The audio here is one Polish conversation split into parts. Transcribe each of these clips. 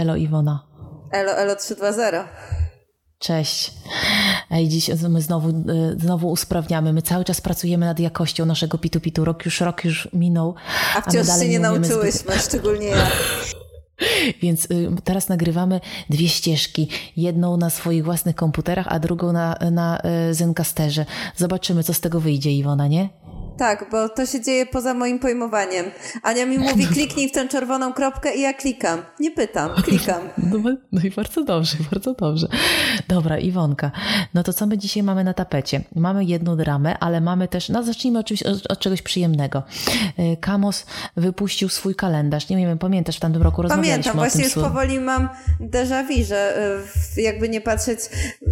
Elo Iwona. Elo, Elo 320. Cześć. Ej, dziś my znowu, e, znowu usprawniamy. My cały czas pracujemy nad jakością naszego pitu-pitu. Rok już, rok już minął. A wciąż a się nie, nie nauczyłyśmy, zbyt... szczególnie ja. Więc y, teraz nagrywamy dwie ścieżki. Jedną na swoich własnych komputerach, a drugą na, na y, Zencasterze. Zobaczymy, co z tego wyjdzie, Iwona, nie? Tak, bo to się dzieje poza moim pojmowaniem. Ania mi mówi, kliknij w tę czerwoną kropkę i ja klikam. Nie pytam, klikam. No, no i bardzo dobrze, bardzo dobrze. Dobra, Iwonka, no to co my dzisiaj mamy na tapecie? Mamy jedną dramę, ale mamy też, no zacznijmy oczywiście od, od czegoś przyjemnego. E, Kamos wypuścił swój kalendarz. Nie wiem, pamiętasz, w tamtym roku rozmawialiśmy Pamiętam, właśnie już powoli mam déjà vu, że e, jakby nie patrzeć,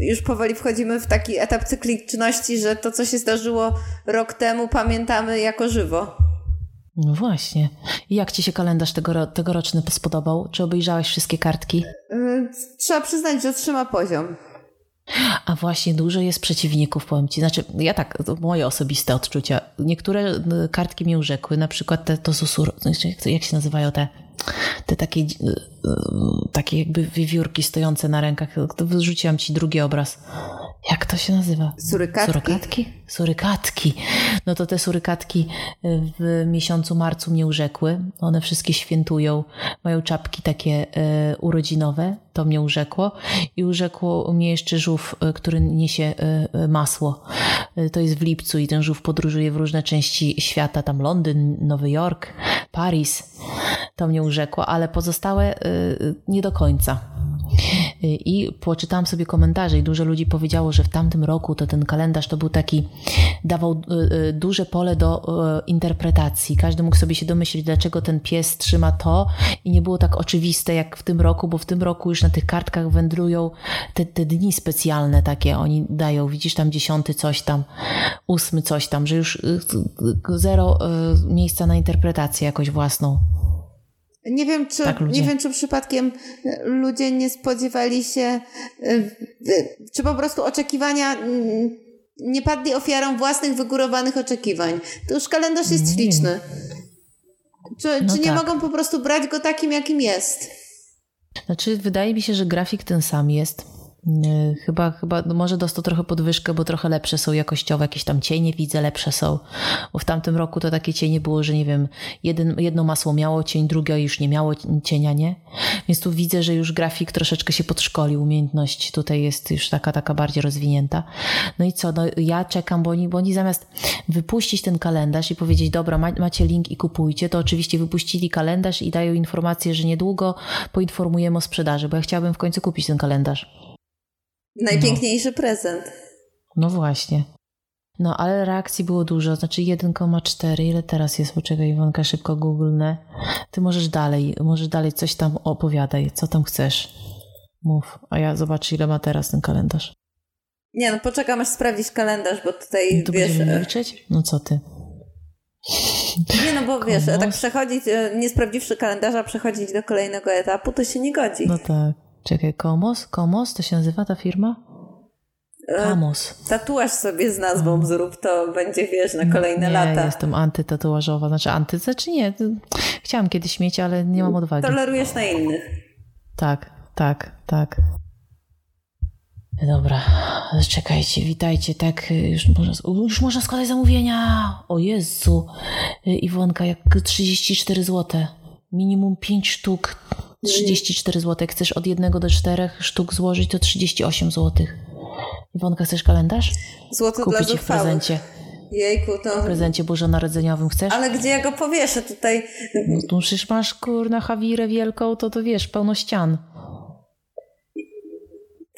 już powoli wchodzimy w taki etap cykliczności, że to, co się zdarzyło rok temu, pamiętam pamiętamy jako żywo. No właśnie. I jak ci się kalendarz tego, tegoroczny spodobał? Czy obejrzałeś wszystkie kartki? Yy, trzeba przyznać, że trzyma poziom. A właśnie dużo jest przeciwników, powiem ci. Znaczy, ja tak, moje osobiste odczucia. Niektóre y, kartki mnie urzekły, na przykład te to susur, jak się nazywają te, te takie, y, y, takie jakby wiewiórki stojące na rękach. Wyrzuciłam ci drugi obraz. Jak to się nazywa? Surykatki. Surykatki? Surykatki. No to te surykatki w miesiącu marcu mnie urzekły. One wszystkie świętują. Mają czapki takie urodzinowe. To mnie urzekło. I urzekło mnie jeszcze żółw, który niesie masło. To jest w lipcu i ten żółw podróżuje w różne części świata. Tam Londyn, Nowy Jork, Paris. To mnie urzekło, ale pozostałe nie do końca. I poczytałam sobie komentarze i dużo ludzi powiedziało, że w tamtym roku to ten kalendarz to był taki, dawał e, e, duże pole do e, interpretacji. Każdy mógł sobie się domyślić, dlaczego ten pies trzyma to i nie było tak oczywiste jak w tym roku, bo w tym roku już na tych kartkach wędrują te, te dni specjalne takie. Oni dają, widzisz tam dziesiąty coś tam, ósmy coś tam, że już zero miejsca na interpretację jakoś własną. Nie wiem, czy, tak, nie wiem, czy przypadkiem ludzie nie spodziewali się, e, czy po prostu oczekiwania mm, nie padli ofiarą własnych wygórowanych oczekiwań. To już kalendarz jest śliczny. Czy, no czy nie tak. mogą po prostu brać go takim, jakim jest? Znaczy, wydaje mi się, że grafik ten sam jest. Chyba, chyba no może dostał trochę podwyżkę, bo trochę lepsze są jakościowe, jakieś tam cienie widzę, lepsze są. Bo w tamtym roku to takie cienie było, że nie wiem, jeden, jedno masło miało cień, drugie już nie miało cienia, nie? Więc tu widzę, że już grafik troszeczkę się podszkolił, umiejętność tutaj jest już taka, taka bardziej rozwinięta. No i co, no ja czekam, bo oni, bo oni zamiast wypuścić ten kalendarz i powiedzieć, dobra, macie link i kupujcie, to oczywiście wypuścili kalendarz i dają informację, że niedługo poinformujemy o sprzedaży, bo ja chciałabym w końcu kupić ten kalendarz. Najpiękniejszy no. prezent. No właśnie. No, ale reakcji było dużo, znaczy 1,4. Ile teraz jest? Poczekaj, Iwonka, szybko googlnę. Ty możesz dalej, możesz dalej coś tam opowiadaj, co tam chcesz. Mów, a ja zobaczę, ile ma teraz ten kalendarz. Nie, no poczekam, aż sprawdzić kalendarz, bo tutaj, to wiesz... Będziemy liczyć? No co ty? Nie, no bo wiesz, tak przechodzić, e, nie sprawdziwszy kalendarza, przechodzić do kolejnego etapu, to się nie godzi. No tak. Czekaj, Komos? Komos to się nazywa ta firma? Kamos. E, tatuaż sobie z nazwą hmm. zrób, to będzie, wiesz, na kolejne nie, lata. Nie, jestem antytatuażowa. Znaczy anty, znaczy nie. Chciałam kiedyś mieć, ale nie mam odwagi. Tolerujesz na innych. Tak, tak, tak. Dobra, czekajcie, witajcie, tak, już można, już można składać zamówienia. O Jezu, Iwonka, jak 34 zł. Minimum 5 sztuk 34 zł. Jak chcesz od 1 do 4 sztuk złożyć, to 38 zł. Iwonka, chcesz kalendarz? Złoto Kupić dla w prezencie. Jejku, to... W prezencie bożonarodzeniowym chcesz? Ale gdzie ja go powieszę tutaj? No tu przecież masz kurna hawirę wielką, to to wiesz, pełno ścian.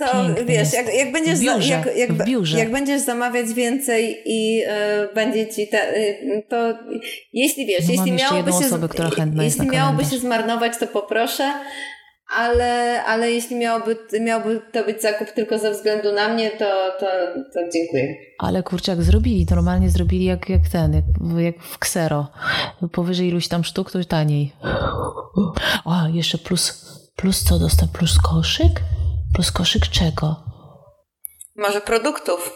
To wiesz, jak, jak, będziesz biurze, jak, jak, jak będziesz zamawiać więcej i y, będzie ci te, y, to jeśli wiesz, no jeśli miałoby się osobę, jeśli miałoby się zmarnować, to poproszę. Ale, ale jeśli miałoby, miałby to być zakup tylko ze względu na mnie, to, to, to dziękuję. Ale kurczak zrobili, normalnie zrobili jak, jak ten, jak, jak w Ksero. Powyżej iluś tam sztuk, to taniej. O, jeszcze plus, plus co dostał? Plus koszyk? Plus koszyk czego? Może produktów.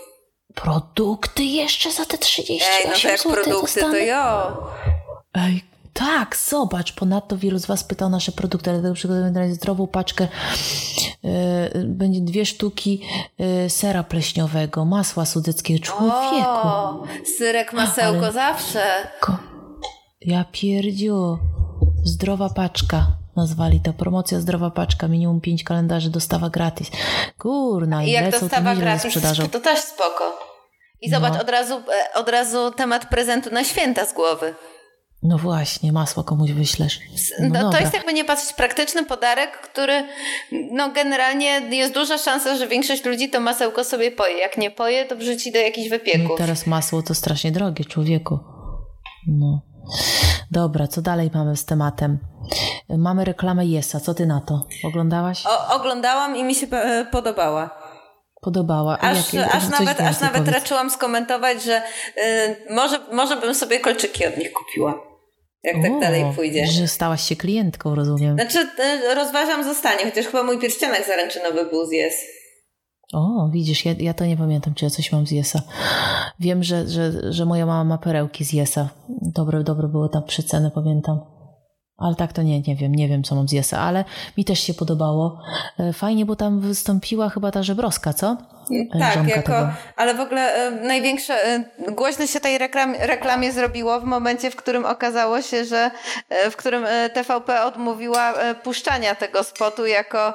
Produkty jeszcze za te 38 Ej, no to jak produkty, dostanę? to jo. Ej, Tak, zobacz. Ponadto wielu z Was pytał nasze produkty, ale dlatego przygotowujemy zdrową paczkę. Yy, będzie dwie sztuki yy, sera pleśniowego, masła sudeckiego. Człowieku. O, syrek, masełko zawsze. Ko... Ja pierdziu. Zdrowa paczka nazwali to. Promocja zdrowa paczka, minimum 5 kalendarzy, dostawa gratis. Kurna, i jak dostawa gratis, sprzedażą. to też spoko. I zobacz, no. od, razu, e, od razu temat prezentu na święta z głowy. No właśnie, masło komuś wyślesz. No, no to jest jakby nie patrzeć praktyczny podarek, który no generalnie jest duża szansa, że większość ludzi to masełko sobie poje. Jak nie poje, to wrzuci do jakichś wypieków. No teraz masło to strasznie drogie, człowieku. No. Dobra, co dalej mamy z tematem? Mamy reklamę Jesa, co ty na to? Oglądałaś? O, oglądałam i mi się e, podobała. Podobała. Aż, jakie, aż nawet, aż nawet raczyłam skomentować, że y, może, może bym sobie kolczyki od nich kupiła. Jak tak o, tak dalej pójdzie. Że stałaś się klientką, rozumiem. Znaczy, y, rozważam zostanie, chociaż chyba mój pierścionek zaręczynowy był z Yes. O, widzisz, ja, ja to nie pamiętam, czy ja coś mam z Jesa. Wiem, że, że, że moja mama ma perełki z Jesa. Dobre, dobre były tam przyceny, pamiętam. Ale tak to nie, nie wiem, nie wiem co mam z Jesa, ale mi też się podobało. E, fajnie, bo tam wystąpiła chyba ta żebrowska, co? E, tak, jako, tego. ale w ogóle e, największe, e, głośno się tej reklam, reklamie zrobiło w momencie, w którym okazało się, że e, w którym e, TVP odmówiła puszczania tego spotu jako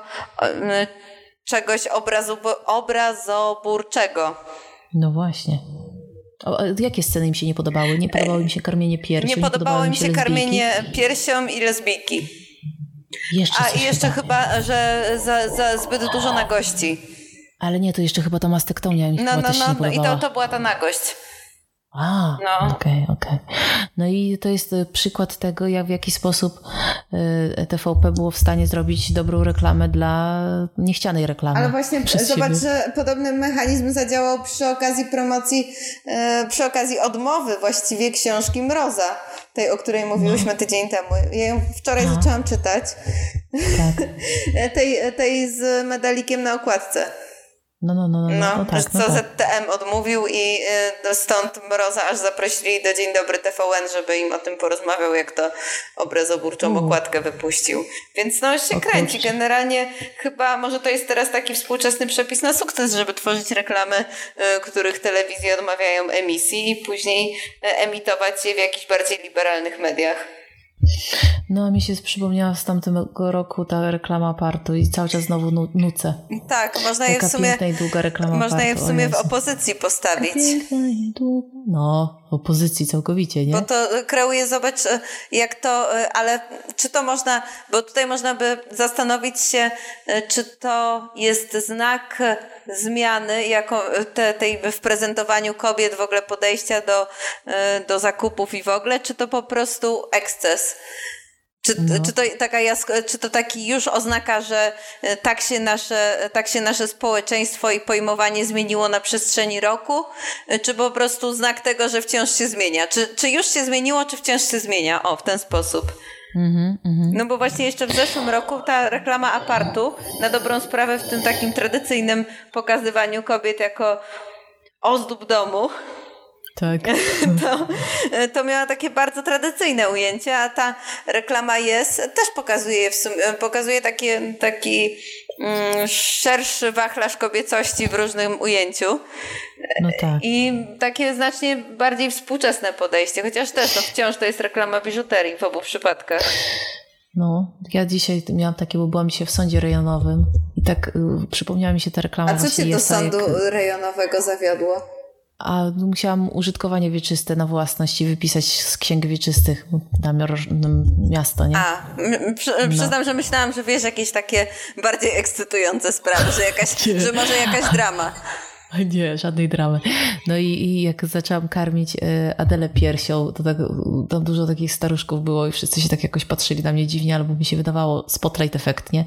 czegoś obrazu, obrazoburczego. No właśnie. O, jakie sceny im się nie podobały? Nie podobało im się karmienie piersią? Nie, nie podobało im się, się karmienie piersią i lesbijki. Jeszcze A i jeszcze chyba, że za, za zbyt dużo nagości. Ale nie, to jeszcze chyba ta mastektomia mi no, no, no, no, i to, to była ta nagość. A, no. okej, okay, okej. Okay. No i to jest e, przykład tego, jak w jaki sposób e, TVP było w stanie zrobić dobrą reklamę dla niechcianej reklamy. Ale właśnie zobacz, siebie. że podobny mechanizm zadziałał przy okazji promocji, e, przy okazji odmowy właściwie książki Mroza, tej, o której mówiłyśmy no. tydzień temu. Ja ją wczoraj Aha. zaczęłam czytać. Tak. tej, tej z medalikiem na okładce. No, no, no, no, no, no tak. No co tak. ZTM odmówił i y, stąd Mroza aż zaprosili do Dzień Dobry TVN, żeby im o tym porozmawiał, jak to obrazoburczą uh. okładkę wypuścił. Więc no się kręci. Generalnie chyba może to jest teraz taki współczesny przepis na sukces, żeby tworzyć reklamy, y, których telewizje odmawiają emisji i później y, emitować je w jakichś bardziej liberalnych mediach. No, a mi się przypomniała z tamtego roku ta reklama partu i cały czas znowu nu nucę. Tak, można je w sumie. i długa reklama można partu. je w sumie w opozycji postawić. No, w opozycji całkowicie, nie? Bo to kreuje, zobacz, jak to, ale czy to można, bo tutaj można by zastanowić się, czy to jest znak zmiany jako te, tej w prezentowaniu kobiet, w ogóle podejścia do, do zakupów i w ogóle, czy to po prostu eksces? Czy, no. czy, to taka czy to taki już oznaka, że e, tak się, nasze, tak się nasze społeczeństwo i pojmowanie zmieniło na przestrzeni roku? E, czy po prostu znak tego, że wciąż się zmienia? Czy, czy już się zmieniło, czy wciąż się zmienia? O, w ten sposób. Mm -hmm. No bo właśnie jeszcze w zeszłym roku ta reklama apartu, na dobrą sprawę w tym takim tradycyjnym pokazywaniu kobiet jako ozdób domu, tak. To, to miała takie bardzo tradycyjne ujęcie, a ta reklama jest, też pokazuje w sumie, pokazuje takie, taki mm, szerszy wachlarz kobiecości w różnym ujęciu. No tak. I takie znacznie bardziej współczesne podejście, chociaż też no, wciąż to jest reklama biżuterii w obu przypadkach. No, ja dzisiaj miałam takie, bo byłam się w sądzie rejonowym i tak y, przypomniała mi się ta reklama. A co cię do sądu jak... rejonowego zawiodło? A musiałam użytkowanie wieczyste na własność i wypisać z księg wieczystych na miasto, nie? A, przy, no. przyznam, że myślałam, że wiesz jakieś takie bardziej ekscytujące sprawy, że, jakaś, że może jakaś drama. Nie, żadnej dramy. No i, i jak zaczęłam karmić e, Adelę piersią, to tak, tam dużo takich staruszków było i wszyscy się tak jakoś patrzyli na mnie dziwnie, albo mi się wydawało spotlight efekt, nie?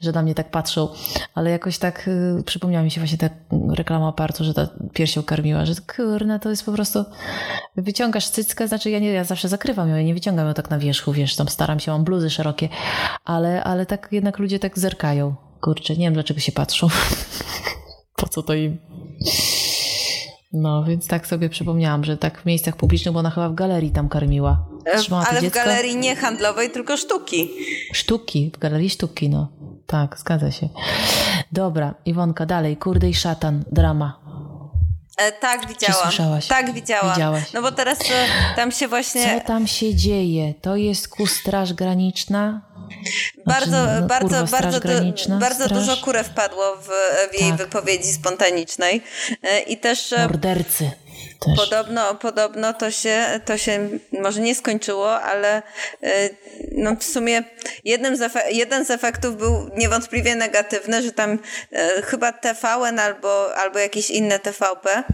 Że na mnie tak patrzą. Ale jakoś tak y, przypomniała mi się właśnie ta reklama partu, że ta piersią karmiła, że kurna, to jest po prostu wyciągasz cyckę, znaczy ja nie, ja zawsze zakrywam ją, ja nie wyciągam ją tak na wierzchu, wiesz, tam staram się, mam bluzy szerokie, ale, ale tak jednak ludzie tak zerkają. Kurczę, nie wiem dlaczego się patrzą. po co to im? No, więc tak sobie przypomniałam, że tak w miejscach publicznych, bo ona chyba w galerii tam karmiła. Trzymała Ale w galerii nie handlowej, tylko sztuki. Sztuki, w galerii sztuki, no. Tak, zgadza się. Dobra, Iwonka, dalej. Kurde i szatan, drama. E, tak, widziałam. Czy słyszałaś? Tak, widziałam. Widziałaś. No bo teraz e, tam się właśnie... Co tam się dzieje? To jest ku Straż Graniczna? Bardzo, znaczy, no, bardzo, kurwa, bardzo, du bardzo dużo kurę wpadło w, w jej tak. wypowiedzi spontanicznej. E, I też. E, Mordercy. Też. Podobno, podobno to się, to się może nie skończyło, ale e, no w sumie jednym z jeden z efektów był niewątpliwie negatywny, że tam chyba TVN albo, albo jakieś inne TVP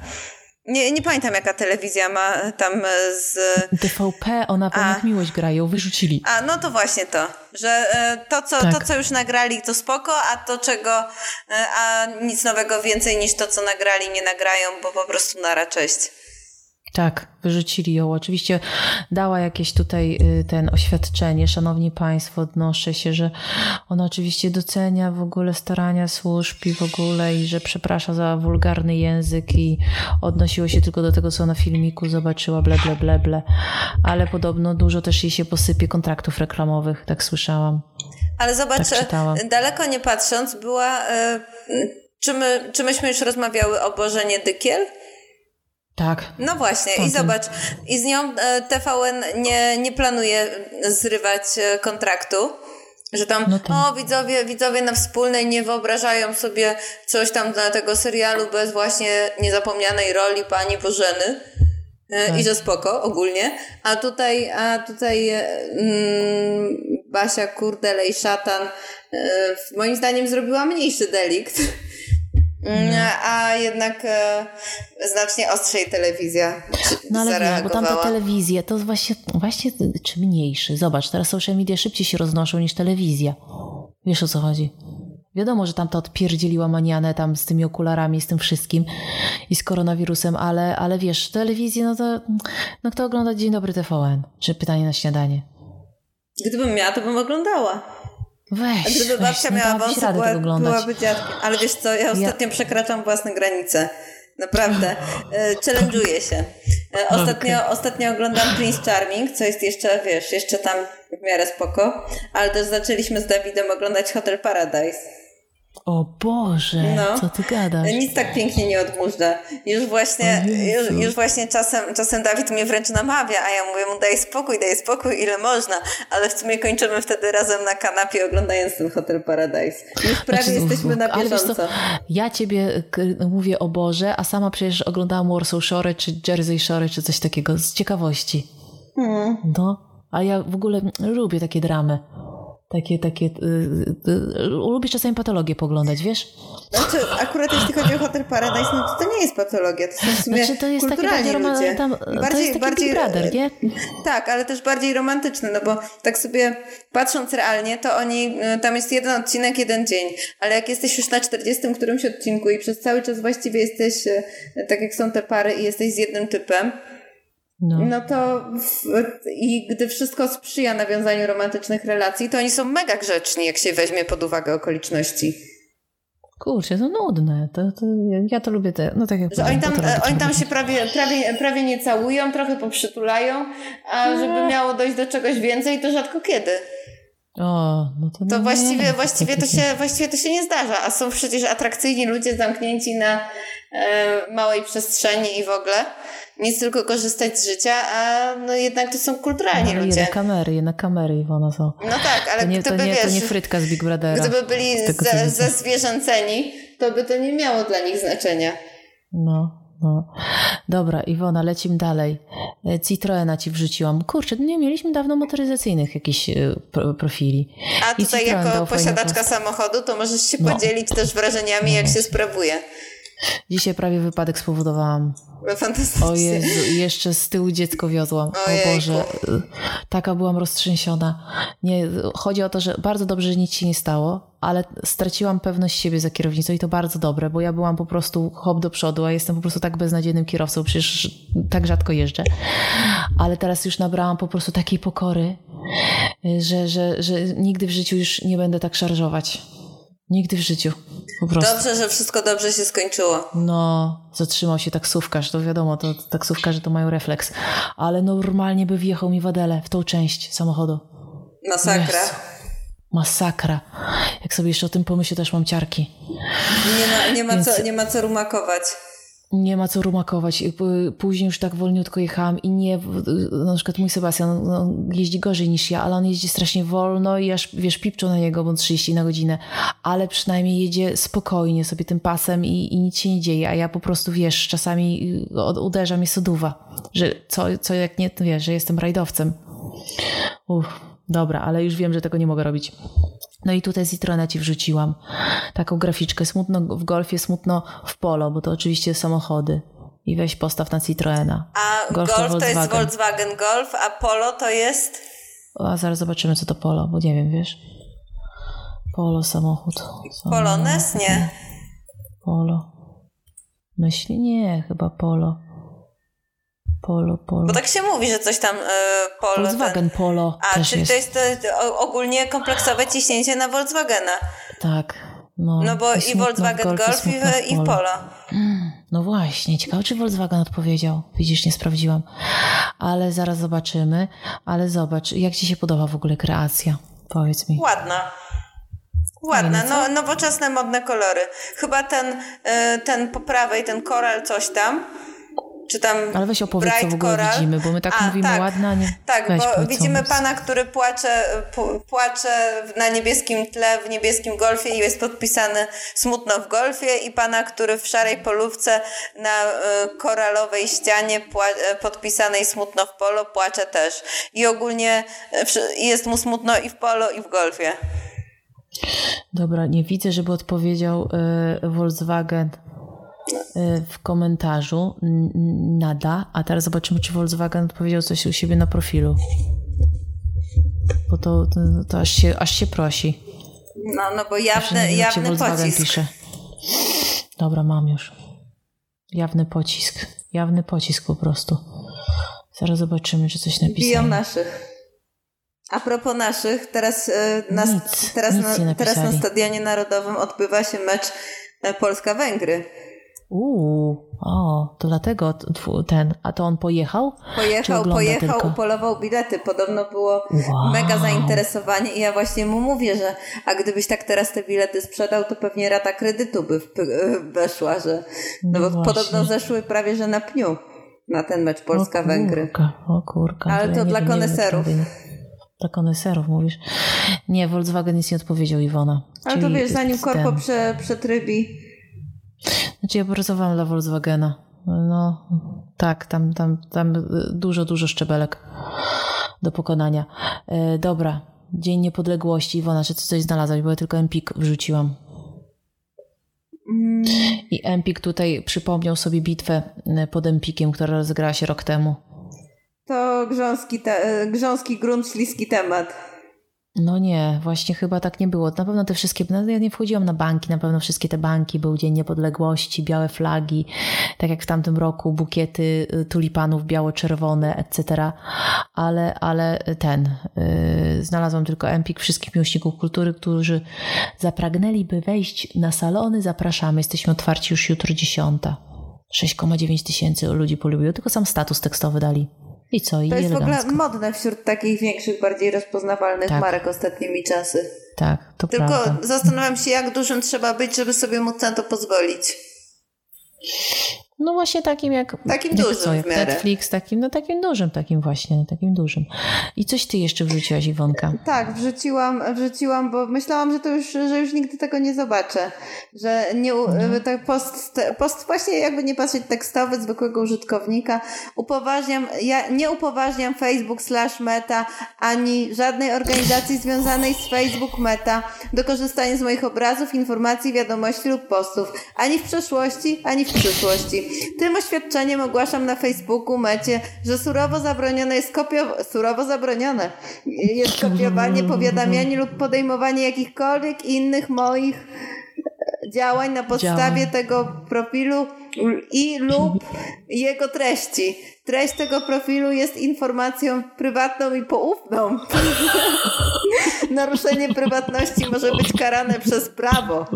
nie, nie pamiętam, jaka telewizja ma tam z... TVP, ona po nich miłość grają, wyrzucili. A, no to właśnie to, że e, to co, tak. to, co już nagrali, to spoko, a to czego, e, a nic nowego więcej niż to, co nagrali, nie nagrają, bo po prostu nara, cześć. Tak, wyrzucili ją. Oczywiście dała jakieś tutaj y, ten oświadczenie. Szanowni Państwo, odnoszę się, że ona oczywiście docenia w ogóle starania służb i w ogóle i że przeprasza za wulgarny język i odnosiło się tylko do tego, co na filmiku zobaczyła, ble, ble, ble, ble. Ale podobno dużo też jej się posypie kontraktów reklamowych, tak słyszałam. Ale zobacz, tak daleko nie patrząc, była... Y, czy, my, czy myśmy już rozmawiały o Bożenie Dykiel? Tak. No właśnie, i zobacz, i z nią e, TVN nie, nie planuje zrywać e, kontraktu. Że tam, no o widzowie, widzowie na wspólnej nie wyobrażają sobie coś tam dla tego serialu bez właśnie niezapomnianej roli pani Bożeny. E, tak. I że spoko ogólnie. A tutaj, a tutaj mm, Basia Kurdelej Szatan moim zdaniem zrobiła mniejszy delikt. No. A jednak e, znacznie ostrzej telewizja No ale nie, bo tamta telewizja to właśnie, właśnie czy mniejszy. Zobacz, teraz social media szybciej się roznoszą niż telewizja. Wiesz o co chodzi? Wiadomo, że tamta odpierdzieliła manianę tam z tymi okularami, z tym wszystkim i z koronawirusem, ale, ale wiesz, telewizję, no to no kto ogląda Dzień Dobry TVN? Czy pytanie na śniadanie? Gdybym miała, to bym oglądała. Weź, A gdyby weź, babcia miała wąsy, była, byłaby dziadkiem. Ale wiesz co, ja ostatnio ja... przekraczam własne granice. Naprawdę. E, challenge'uję się. E, ostatnio, okay. ostatnio oglądam Prince Charming, co jest jeszcze, wiesz, jeszcze tam w miarę spoko. Ale też zaczęliśmy z Dawidem oglądać Hotel Paradise. O Boże, no. co ty gadasz? Nic tak pięknie nie odmóżdża. Już właśnie, już, już, właśnie czasem, czasem Dawid mnie wręcz namawia, a ja mówię mu daj spokój, daj spokój, ile można. Ale w sumie kończymy wtedy razem na kanapie oglądając ten Hotel Paradise. Już prawie znaczy, jesteśmy na bieżąco. Co, ja ciebie mówię o Boże, a sama przecież oglądałam Warsaw Shore czy Jersey Shore czy coś takiego z ciekawości. Hmm. No, a ja w ogóle lubię takie dramy. Takie, takie. Y, y, y, lubię czasami patologię poglądać, wiesz? Znaczy, akurat jeśli chodzi o Hotel Paradise, no to, to nie jest patologia, to są w sumie znaczy, to jest kulturalni taki ludzie. Tam, bardziej, to jest bardziej, brother, nie? Tak, ale też bardziej romantyczny, no bo tak sobie patrząc realnie, to oni, tam jest jeden odcinek, jeden dzień, ale jak jesteś już na 40 którymś odcinku i przez cały czas właściwie jesteś, tak jak są te pary i jesteś z jednym typem, no, no to i gdy wszystko sprzyja nawiązaniu romantycznych relacji, to oni są mega grzeczni, jak się weźmie pod uwagę okoliczności. Kurczę, to nudne. To, to, ja to lubię. Te, no tak jak że oni tam, oni tam się prawie, prawie, prawie nie całują, trochę poprzytulają, a no. żeby miało dojść do czegoś więcej, to rzadko kiedy. O, no to, to właściwie, właściwie, to się, właściwie to się nie zdarza, a są przecież atrakcyjni ludzie zamknięci na e, małej przestrzeni i w ogóle nic tylko korzystać z życia, a no jednak to są kulturalni no, ludzie. Jednak kamery, jednak kamery Iwona są. No tak, ale to nie, gdyby, to nie, wiesz, to nie frytka z Big Brothera. Gdyby byli zezwierzęceni, to by to nie miało dla nich znaczenia. No. No. Dobra, Iwona, lecimy dalej. E, Citroena ci wrzuciłam. Kurczę, nie mieliśmy dawno motoryzacyjnych jakichś e, profili. A tutaj jako posiadaczka samochodu, to możesz się no. podzielić też wrażeniami, jak się sprawuje. Dzisiaj prawie wypadek spowodowałam. Fantastycznie. O Jezu, jeszcze z tyłu dziecko wiozłam. Ojejku. O Boże, taka byłam roztrzęsiona. Nie, chodzi o to, że bardzo dobrze, że nic się nie stało, ale straciłam pewność siebie za kierownicą i to bardzo dobre, bo ja byłam po prostu hop do przodu, a jestem po prostu tak beznadziejnym kierowcą, przecież tak rzadko jeżdżę. Ale teraz już nabrałam po prostu takiej pokory, że, że, że nigdy w życiu już nie będę tak szarżować Nigdy w życiu. Po prostu. Dobrze, że wszystko dobrze się skończyło. No, zatrzymał się taksówkarz, to wiadomo, to taksówkarze to mają refleks. Ale normalnie by wjechał mi wadelę w tą część samochodu. Masakra. Yes. Masakra. Jak sobie jeszcze o tym pomyślę, też mam ciarki. Nie ma, nie ma, Więc... co, nie ma co rumakować nie ma co rumakować. Później już tak wolniutko jechałam i nie, na przykład mój Sebastian no, jeździ gorzej niż ja, ale on jeździ strasznie wolno i aż, wiesz, pipczą na niego, bo 30 na godzinę, ale przynajmniej jedzie spokojnie sobie tym pasem i, i nic się nie dzieje, a ja po prostu, wiesz, czasami uderza mnie soduwa, że co, co jak nie, wiesz, że jestem rajdowcem. Uff, dobra, ale już wiem, że tego nie mogę robić. No i tutaj z Citroena ci wrzuciłam taką graficzkę. Smutno w golfie, smutno w polo, bo to oczywiście samochody. I weź postaw na Citroena. A Golf, Golf to, to, jest Volkswagen Golf, a Polo to jest? A zaraz zobaczymy, co to Polo, bo nie wiem, wiesz. Polo samochód. samochód. Polones? Nie. Polo. Myśli? Nie, chyba Polo. Polo, Polo. Bo tak się mówi, że coś tam y, Polo. Volkswagen ten... Polo. A, czyli jest. to jest to, ogólnie kompleksowe ciśnięcie na Volkswagena. Tak. No, no bo i, Volkswagen Golf, i, i Polo. No właśnie, ciekawe czy Volkswagen odpowiedział. Widzisz, nie sprawdziłam. Ale zaraz zobaczymy. Ale zobacz, jak ci się podoba w ogóle kreacja? Powiedz mi. Ładna. Ładna, no, nowoczesne, modne kolory. Chyba ten, y, ten po prawej, ten koral coś tam, czy tam Ale weź opowiedz, Bright co w ogóle Coral. widzimy, bo my tak a, mówimy tak, ładna, nie? Tak, weź, bo widzimy pana, który płacze, płacze na niebieskim tle, w niebieskim golfie i jest podpisany smutno w golfie i pana, który w szarej polówce na y, koralowej ścianie y, podpisanej smutno w polo płacze też. I ogólnie y, jest mu smutno i w polo i w golfie. Dobra, nie widzę, żeby odpowiedział Volkswagen Y, w komentarzu nada, a teraz zobaczymy, czy Volkswagen odpowiedział coś u siebie na profilu. Bo to, to, to aż, się, aż się prosi. No, no bo jawny, jawny Volkswagen pocisk. pisze. Dobra, mam już. Jawny pocisk. Jawny pocisk po prostu. Zaraz zobaczymy, czy coś napisał. Biją naszych. A propos naszych, teraz, y, na, nic, teraz, nic na, teraz na Stadionie Narodowym odbywa się mecz e, Polska-Węgry. Uuu, o, to dlatego ten, a to on pojechał? Pojechał, pojechał, tylko? upolował bilety. Podobno było wow. mega zainteresowanie i ja właśnie mu mówię, że a gdybyś tak teraz te bilety sprzedał, to pewnie rata kredytu by weszła, że no, no bo podobno zeszły prawie, że na pniu na ten mecz Polska-Węgry. O kurka. Ale to, to dla koneserów. Dla koneserów mówisz. Nie, Volkswagen nic nie odpowiedział Iwona. Ale to wiesz, zanim korpo prze, przetrybi znaczy ja pracowałam dla Volkswagena. No tak, tam, tam, tam dużo, dużo szczebelek do pokonania. E, dobra, Dzień Niepodległości. Iwona, czy ty coś znalazłaś? Bo ja tylko Empik wrzuciłam. Mm. I Empik tutaj przypomniał sobie bitwę e, pod Empikiem, która rozegrała się rok temu. To grząski, te, e, grząski grunt, śliski temat. No nie, właśnie chyba tak nie było. Na pewno te wszystkie, no ja nie wchodziłam na banki, na pewno wszystkie te banki, był Dzień Niepodległości, białe flagi, tak jak w tamtym roku, bukiety y, tulipanów biało-czerwone, etc. Ale, ale ten, yy, znalazłam tylko empik wszystkich miłośników kultury, którzy zapragnęliby wejść na salony, zapraszamy, jesteśmy otwarci już jutro dziesiąta. 6,9 tysięcy ludzi polubiło, tylko sam status tekstowy dali. I co? I to jest elegancko. w ogóle modne wśród takich większych, bardziej rozpoznawalnych tak. marek ostatnimi czasy. Tak, to Tylko prawda. zastanawiam się, jak dużym trzeba być, żeby sobie móc na to pozwolić. No właśnie takim jak... Takim jak dużym co, jak Netflix, takim, no takim dużym, takim właśnie, takim dużym. I coś ty jeszcze wrzuciłaś, Iwonka? Tak, wrzuciłam, wrzuciłam, bo myślałam, że to już, że już nigdy tego nie zobaczę. Że nie, mhm. tak post, post właśnie jakby nie patrzeć tekstowy, zwykłego użytkownika. Upoważniam, ja nie upoważniam Facebook slash Meta, ani żadnej organizacji związanej z Facebook Meta do korzystania z moich obrazów, informacji, wiadomości lub postów. Ani w przeszłości, ani w przyszłości. Tym oświadczeniem ogłaszam na Facebooku mecie, że surowo zabronione jest kopiowanie, surowo zabronione jest kopiowanie, powiadamianie lub podejmowanie jakichkolwiek innych moich działań na podstawie tego profilu i lub jego treści. Treść tego profilu jest informacją prywatną i poufną. Naruszenie prywatności może być karane przez prawo.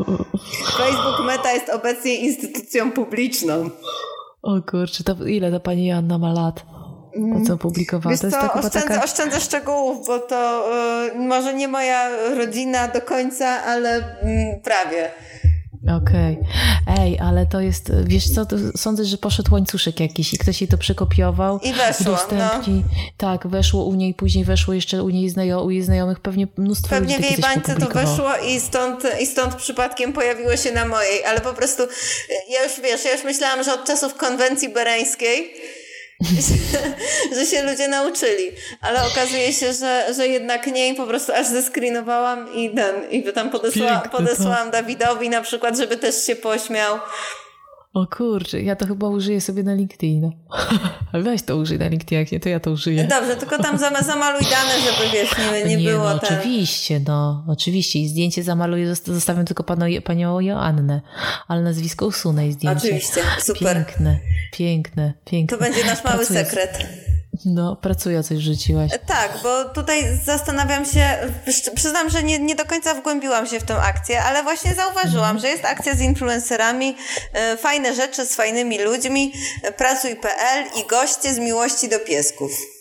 Facebook Meta jest obecnie instytucją publiczną. O kurczę, to ile ta pani Joanna ma lat? To co opublikowała? Wiesz to co, oszczędzę, taka... oszczędzę szczegółów, bo to y, może nie moja rodzina do końca, ale y, prawie. Okej. Okay. Ej, ale to jest, wiesz co, sądzę, że poszedł łańcuszek jakiś i ktoś jej to przekopiował. I weszło, no. Tak, weszło u niej, później weszło jeszcze u niej znajo, u jej znajomych, pewnie mnóstwo Pewnie ludzi w jej bańce to weszło i stąd, i stąd przypadkiem pojawiło się na mojej, ale po prostu ja już, wiesz, ja już myślałam, że od czasów konwencji bereńskiej że się ludzie nauczyli. Ale okazuje się, że, że jednak nie i po prostu aż zeskrinowałam i, ten, i tam podesła, podesłałam Dawidowi na przykład, żeby też się pośmiał. O kurczę, ja to chyba użyję sobie na LinkedIn. Weź to użyj na LinkedIn, jak nie, to ja to użyję. Dobrze, tylko tam zamaluj dane, żeby wiesz, nie, nie, nie było no, ten... Oczywiście, no, oczywiście. I zdjęcie zamaluję, zostawiam tylko panu, panią Joannę, ale nazwisko usunę i zdjęcie. Oczywiście, super. Piękne, piękne, piękne. To będzie nasz mały Pracuję sekret. No, pracuję, coś rzuciłaś. Tak, bo tutaj zastanawiam się, przyznam, że nie, nie do końca wgłębiłam się w tę akcję, ale właśnie zauważyłam, że jest akcja z influencerami, e, fajne rzeczy z fajnymi ludźmi, e, pracuj.pl i goście z miłości do piesków.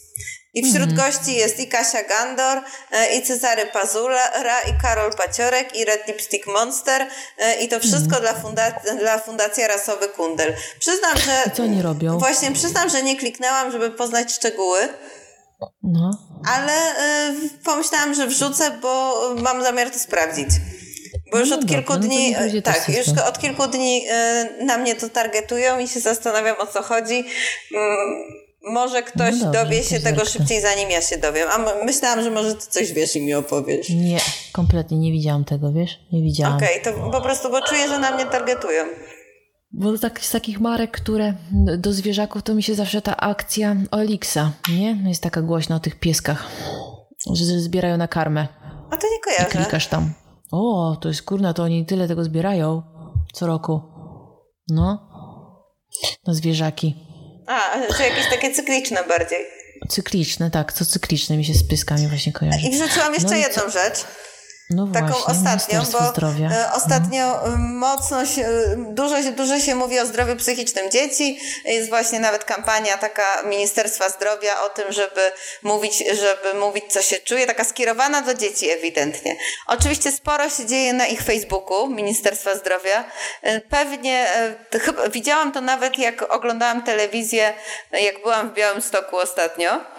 I wśród mm. gości jest i Kasia Gandor, e, i Cezary Pazura, i Karol Paciorek, i Red Lipstick Monster e, i to wszystko mm. dla, funda- dla Fundacji Rasowy Kundel. Przyznam, że... I co oni robią? Właśnie, przyznam, że nie kliknęłam, żeby poznać szczegóły. No. Ale y, pomyślałam, że wrzucę, bo mam zamiar to sprawdzić. Bo już no od kilku no dni, tak, już od kilku dni y, na mnie to targetują i się zastanawiam o co chodzi. Y, może ktoś no dobrze, dowie się tego szybciej, zanim ja się dowiem. A myślałam, że może ty coś wiesz i mi opowiesz. Nie, kompletnie nie widziałam tego, wiesz? Nie widziałam. Okej, okay, to po prostu, bo czuję, że na mnie targetują. Bo tak, z takich marek, które do zwierzaków, to mi się zawsze ta akcja Olixa, nie? Jest taka głośna o tych pieskach, że zbierają na karmę. A to nie kojarzę. I klikasz tam. O, to jest kurna, to oni tyle tego zbierają co roku. No. No zwierzaki. A, że jakieś takie cykliczne bardziej. Cykliczne, tak, co cykliczne mi się z pyskami właśnie kojarzy. I wrzuciłam jeszcze no jedną rzecz. No taką właśnie, ostatnią, bo zdrowia. E, ostatnio no. mocno się, dużo, dużo się mówi o zdrowiu psychicznym dzieci. Jest właśnie nawet kampania taka Ministerstwa Zdrowia o tym, żeby mówić, żeby mówić, co się czuje, taka skierowana do dzieci ewidentnie. Oczywiście sporo się dzieje na ich Facebooku Ministerstwa Zdrowia. E, pewnie, chyba, widziałam to nawet jak oglądałam telewizję, jak byłam w Białym Stoku ostatnio Mhm.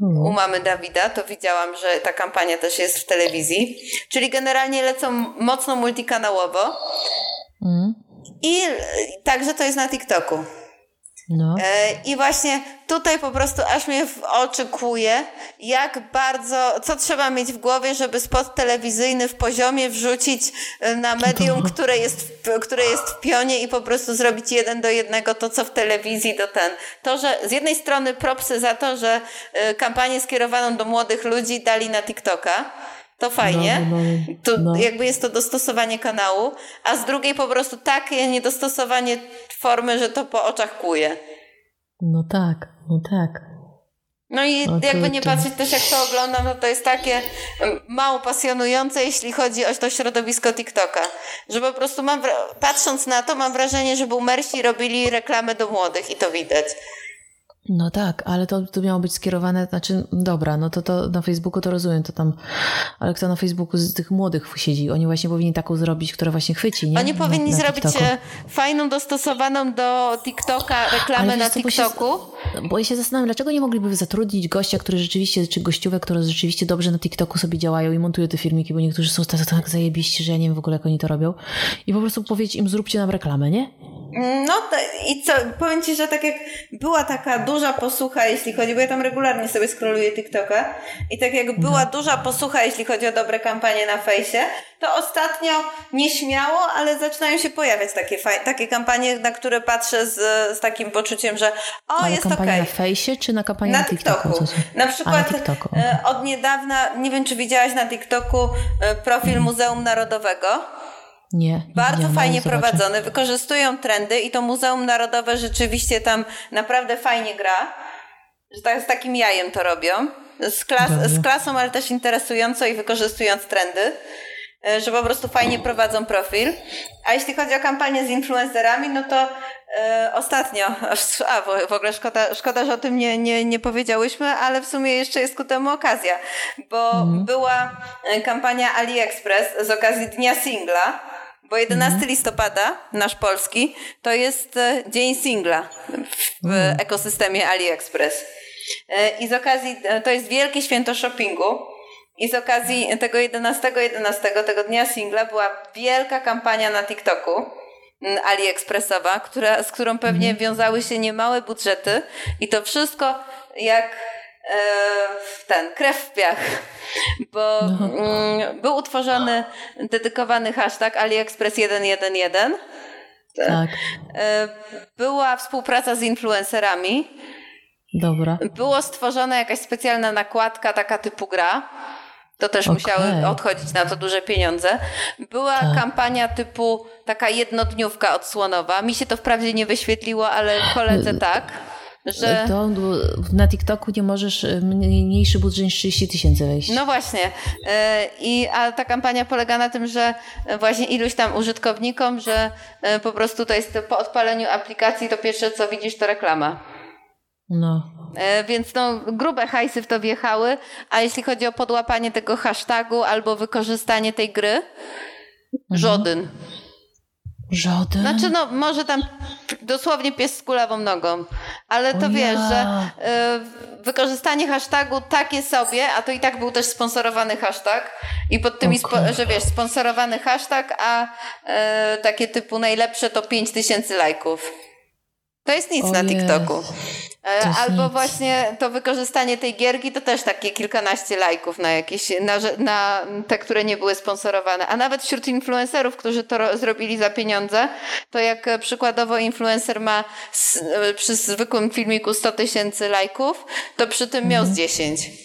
U mamy Dawida, to widziałam, że ta kampania też jest w telewizji. Czyli generalnie lecą mocno multikanałowo. Mm. I także to jest na TikToku. No. E, I właśnie tutaj po prostu aż mnie w oczy jak bardzo, co trzeba mieć w głowie, żeby spot telewizyjny w poziomie wrzucić e, na medium, które jest, w, które jest w pionie i po prostu zrobić jeden do jednego to, co w telewizji, to ten. To, że z jednej strony propsy za to, że e, kampanię skierowaną do młodych ludzi dali na TikToka, to fajnie. No, no, no, to no. jakby jest to dostosowanie kanału, a z drugiej po prostu takie niedostosowanie formy, że to po oczach kuje. No tak, no tak. No i jakby nie patrzeć też jak to oglądam, no to jest takie mało pasjonujące, jeśli chodzi o to środowisko TikToka. Że po prostu mam, patrząc na to, mam wrażenie, że boomersi robili reklamę do młodych i to widać. No tak, ale to, to miało być skierowane, znaczy, dobra, no to, to na Facebooku to rozumiem, to tam, ale kto na Facebooku z tych młodych siedzi, oni właśnie powinni taką zrobić, która właśnie chwyci, nie? Oni powinni na, na zrobić TikToku. E, fajną, dostosowaną do TikToka reklamę na TikToku. Bo, się, bo ja się zastanawiam, dlaczego nie mogliby zatrudnić gościa, który rzeczywiście, czy gościówek, które rzeczywiście dobrze na TikToku sobie działają i montują te filmiki, bo niektórzy są tak, tak zajebiści, że ja nie wiem w ogóle, jak oni to robią i po prostu powiedzieć im, zróbcie nam reklamę, nie? No i co, powiem Ci, że tak jak była taka duża posłucha, jeśli chodzi, bo ja tam regularnie sobie scrolluję TikToka i tak jak była no. duża posłucha, jeśli chodzi o dobre kampanie na fejsie, to ostatnio nieśmiało, ale zaczynają się pojawiać takie, takie kampanie, na które patrzę z, z takim poczuciem, że o, ale jest okej. Okay. na fejsie czy na kampanii na, na TikToku? TikToku? Na przykład na TikToku. E, od niedawna, nie wiem czy widziałaś na TikToku e, profil Muzeum Narodowego. Nie. Bardzo fajnie prowadzony, wykorzystują trendy i to Muzeum Narodowe rzeczywiście tam naprawdę fajnie gra. Że tak, z takim jajem to robią. Z, klas, z klasą, ale też interesująco i wykorzystując trendy. E, że po prostu fajnie prowadzą profil. A jeśli chodzi o kampanię z influencerami, no to e, ostatnio, a w, w ogóle szkoda, szkoda, że o tym nie, nie, nie powiedziałyśmy, ale w sumie jeszcze jest ku temu okazja, bo mhm. była e, kampania AliExpress z okazji Dnia Singla, bo 11 mhm. listopada, nasz polski, to jest e, dzień singla w mhm. ekosystemie AliExpress. I z okazji, to jest wielkie święto shoppingu. I z okazji tego 11, 11 tego dnia singla była wielka kampania na TikToku AliExpressowa, która, z którą pewnie mhm. wiązały się niemałe budżety i to wszystko jak e, ten, krew w piach, bo mm, był utworzony dedykowany hashtag AliExpress 111. Tak. E, była współpraca z influencerami. Dobra. Było stworzona jakaś specjalna nakładka, taka typu gra. To też okay. musiały odchodzić na to duże pieniądze. Była tak. kampania typu taka jednodniówka odsłonowa. Mi się to wprawdzie nie wyświetliło, ale koledze tak. Że... To na TikToku nie możesz e, mniejszy budżet niż 30 tysięcy wejść. No właśnie. E, I, a ta kampania polega na tym, że właśnie iluś tam użytkownikom, że e, po prostu to jest po odpaleniu aplikacji to pierwsze co widzisz to reklama. No. E, więc no, grube hajsy w to wjechały, a jeśli chodzi o podłapanie tego hashtagu albo wykorzystanie tej gry, mhm. żaden. Żaden? Znaczy, no, może tam dosłownie pies z kulawą nogą, ale to o wiesz, ja. że y, wykorzystanie hashtagu takie sobie, a to i tak był też sponsorowany hashtag i pod tymi, okay. że wiesz, sponsorowany hashtag, a y, takie typu najlepsze to 5000 lajków. To jest nic o na TikToku. E, albo nic. właśnie to wykorzystanie tej gierki to też takie kilkanaście lajków na jakieś, na, na, te, które nie były sponsorowane. A nawet wśród influencerów, którzy to zrobili za pieniądze, to jak przykładowo influencer ma z, e, przy zwykłym filmiku 100 tysięcy lajków, to przy tym mhm. miał z 10. Mhm.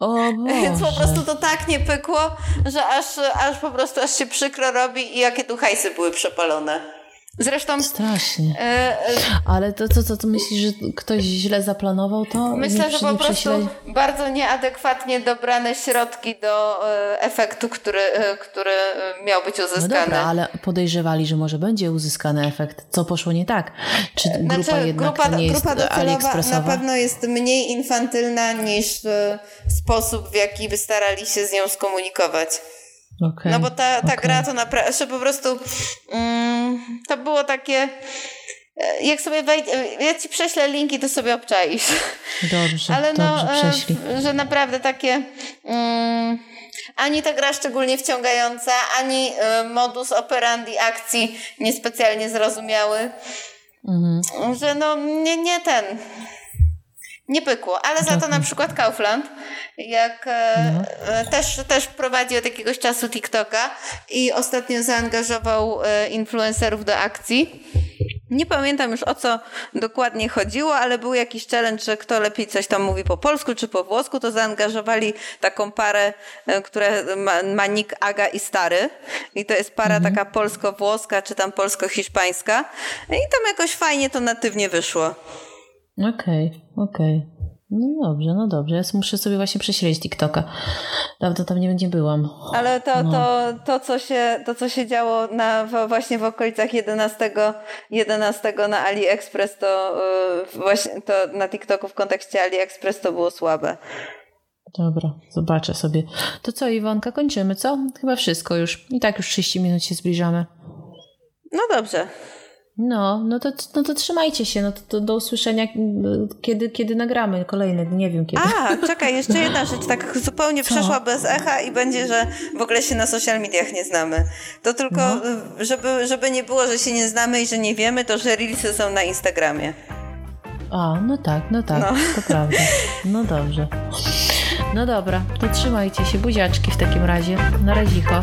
O Więc po prostu to tak nie pykło, że aż, aż po prostu aż się przykro robi i jakie tu hajsy były przepalone. Zresztą. Strasznie. E, e, Ale to, co to, to myślisz, że ktoś źle zaplanował to? Myślę, że po prostu bardzo nieadekwatnie dobrane środki do e, efektu, który, który miał być uzyskany. No dobra, ale podejrzewali, że może będzie uzyskany efekt. Co poszło nie tak? Czy grupa znaczy, jednak grupa, nie grupa jest na pewno jest mniej infantylna niż sposób, w jaki by starali się z nią skomunikować. Okay, no bo ta, ta okay. gra to naprawdę, po prostu mm, to było takie e, jak sobie wejdę, e, ja ci prześlę linki, to sobie obczaisz. Dobrze, Ale no, dobrze, e, że naprawdę takie mm, ani ta gra szczególnie wciągająca, ani modus operandi akcji niespecjalnie zrozumiały. Mhm. Że no nie, nie ten nie pykło, ale za to na przykład Kaufland, jak no. Też, też prowadzi od jakiegoś czasu TikToka i ostatnio zaangażował e, influencerów do akcji. Nie pamiętam już o co dokładnie chodziło, ale był jakiś challenge, że kto lepiej coś tam mówi po polsku czy po włosku, to zaangażowali taką parę, która ma, ma nick Aga i Stary. I to jest para mhm. taka polsko-włoska czy tam polsko-hiszpańska. I tam jakoś fajnie to natywnie wyszło. Okej, okay, okej. Okay. No dobrze, no dobrze. Ja muszę sobie właśnie prześledzić TikToka. Dawno tam nie, nie byłam. Ale to, no. to, to, co się, to, co się działo na, właśnie w okolicach 11, 11 na AliExpress, to yy, właśnie to na TikToku w kontekście AliExpress to było słabe. Dobra, zobaczę sobie. To co, Iwonka, kończymy, co? Chyba wszystko już. I tak już 30 minut się zbliżamy. No dobrze. No, no to, no to trzymajcie się, no to, to do usłyszenia, kiedy, kiedy nagramy kolejny, nie wiem kiedy. A, czekaj, jeszcze jedna rzecz, tak zupełnie Co? przeszła bez echa i będzie, że w ogóle się na social mediach nie znamy. To tylko, no. żeby, żeby nie było, że się nie znamy i że nie wiemy, to że reelsy są na Instagramie. A, no tak, no tak, no. to prawda. No dobrze. No dobra, to trzymajcie się, buziaczki w takim razie. Na razicho.